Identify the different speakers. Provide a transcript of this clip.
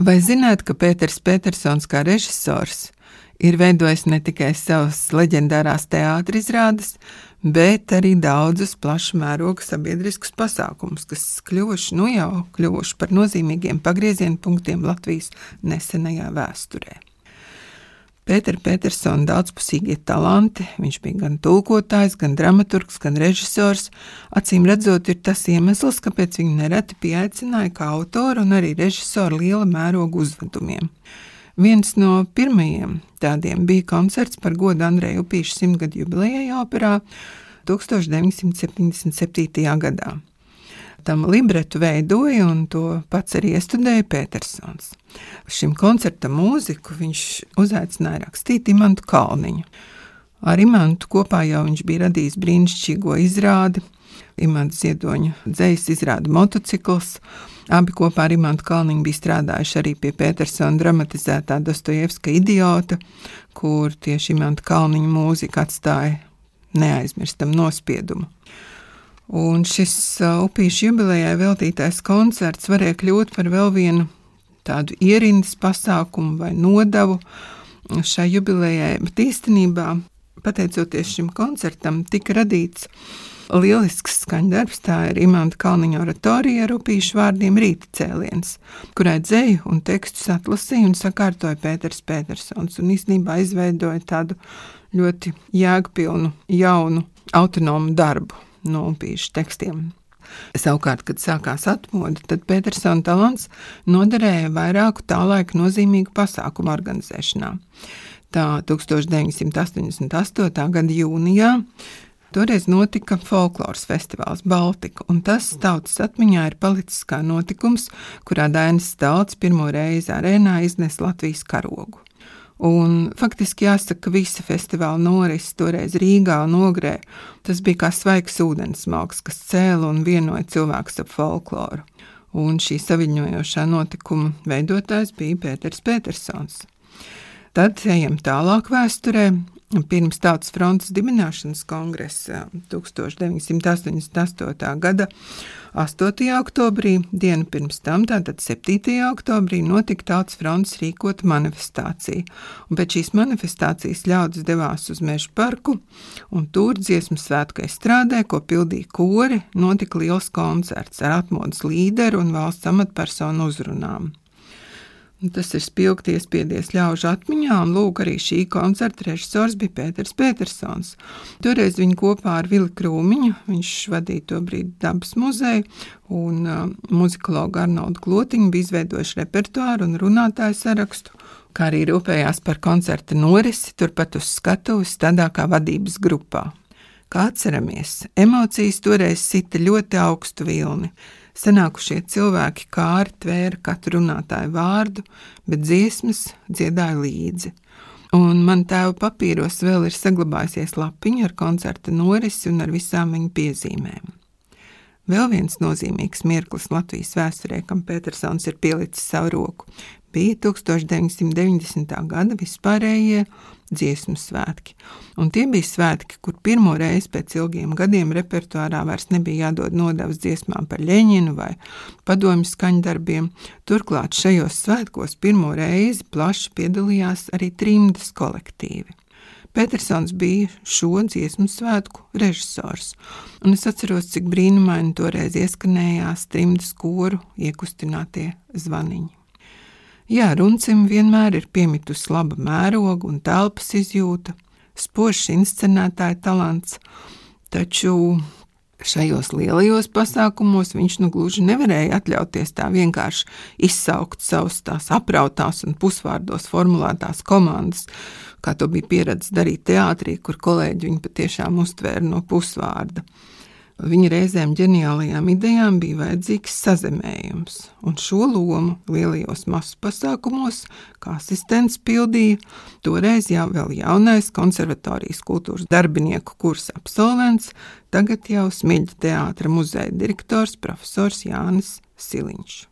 Speaker 1: Vai zināt, ka Pēters Petersons kā režisors ir veidojis ne tikai savas leģendārās teātris izrādes, bet arī daudzus plašu mēroga sabiedriskus pasākumus, kas kļuvuši, nu jau kļuvuši par nozīmīgiem pagrieziena punktiem Latvijas nesenajā vēsturē. Pētera Petersona daudzpusīgie talanti, viņš bija gan tulkotājs, gan dramaturgs, gan režisors. Acīm redzot, ir tas iemesls, kāpēc viņu nereti pieaicināja kā autoru un arī režisoru liela mēroga uzvedumiem. Viens no pirmajiem tādiem bija koncerts par godu Andreja Upīša simtgadu jubilejai operā 1977. gadā. Tam libretu veidoja un to pats arī iestudēja Petersons. Šim koncertam mūziku viņš uzaicināja rakstīt Imantu Kalniņu. Ar Imantu kopā jau viņš bija radījis brīnišķīgo izrādi. Imants Ziedoņa dzējas izrāda motocikls. Abi kopā ar Imantu Kalniņu bija strādājuši arī pie Petersona dramatizētā Dostojevska idiota, kur tieši Imanta Kalniņa mūzika atstāja neaizmirstam nospiedumu. Un šis upīšu jubilejai veltītais koncerts varēja kļūt par vēl vienu tādu ierindas pasākumu vai nodevu šai jubilejai, bet īstenībā, pateicoties šim koncertam, tika radīts lielisks skaņdarbs. Tā ir Imants Kalniņa oratorija ar upīšu vārdiem rīta cēliens, kurai dzēju un tekstus atlasīja un sakārtoja Pēters Petersons un īstenībā izveidoja tādu ļoti jēgpilnu, jaunu, autonomu darbu no upīšu tekstiem. Savukārt, kad sākās atmoda, tad Petersona talants noderēja vairāku tā laika nozīmīgu pasākumu organizēšanā. Tā 1988. gada jūnijā Toreiz notika folkloras festivāls Baltika, un tas tautas atmiņā ir palicis kā notikums, kurā Dainis Stalts pirmo reizi arēnā iznes Latvijas karogu. Un faktiski jāsaka, ka visa festivāla norise toreiz Rīgā un Ogrē tas bija kā svaigs ūdensmalks, kas cēla un vienoja cilvēkus ap folkloru. Un šī saviņojošā notikuma veidotājs bija Pēters Petersons. Tad ejam tālāk vēsturē. Pirms Tautas frontes dibināšanas kongresa 1988. gada 8. oktobrī, dienu pirms tam, tātad 7. oktobrī, notika Tautas frontes rīkota manifestācija. Un pēc šīs manifestācijas ļaudis devās uz meža parku, un tur dziesmu svētku strādē, ko pildīja kori, notika liels koncerts ar atmodas līderu un valsts amatpersonu uzrunām. Tas ir spilgti iespiedies ļaužu atmiņā, un lūk, arī šī koncerta režisors bija Pēters Petersons. Toreiz viņi kopā ar Vili Krūmiņu, viņš vadīja to brīdi dabas muzeju, un uh, muzikologu Arnoldu Klotiņu bija izveidojuši repertuāru un runātāju sarakstu, kā arī rūpējās par koncerta norisi turpat uz skatuves tādā kā vadības grupā. Kā atceramies, emocijas toreiz sita ļoti augstu vilni. Senākušie cilvēki kāri tvēra katru runātāju vārdu, bet dziesmas dziedāja līdzi. Un man tēva papīros vēl ir saglabājusies lapiņa ar koncerta norisi un ar visām viņa piezīmēm. Vēl viens nozīmīgs mirklis Latvijas vēsturē, kam Petersons ir pielicis savu roku, bija 1990. gada vispārējie dziesmu svētki. Un tie bija svētki, kur pirmo reizi pēc ilgiem gadiem repertuārā vairs nebija jādod nodevs dziesmām par Leņķinu vai padomju skaņdarbiem. Turklāt šajos svētkos pirmo reizi plaši piedalījās arī trimdas kolektīvi. Petersons bija šo dziesmu svētku režisors, un es atceros, cik brīnumaini toreiz ieskanējās trimdas koru iekustinātie zvaniņi. Jā, runcim vienmēr ir piemitusi laba mēroga un telpas izjūta, spožs inscenētāja talants, taču šajos lielajos pasākumos viņš nu gluži nevarēja atļauties tā vienkārši izsaukt savus tās aprautās un pusvārdos formulētās komandas, kā to bija pieredzējis darīt teātrī, kur kolēģi viņu patiešām uztvēra no pusvārda. Viņa reizēm ģeniālajām idejām bija vajadzīgs sazemējums, un šo lomu lielajos masu pasākumos, kā asistents pildīja toreiz jau vēl jaunais konservatorijas kultūras darbinieku kursa absolvents, tagad jau Smiļģa teātra muzeja direktors profesors Jānis Siliņš.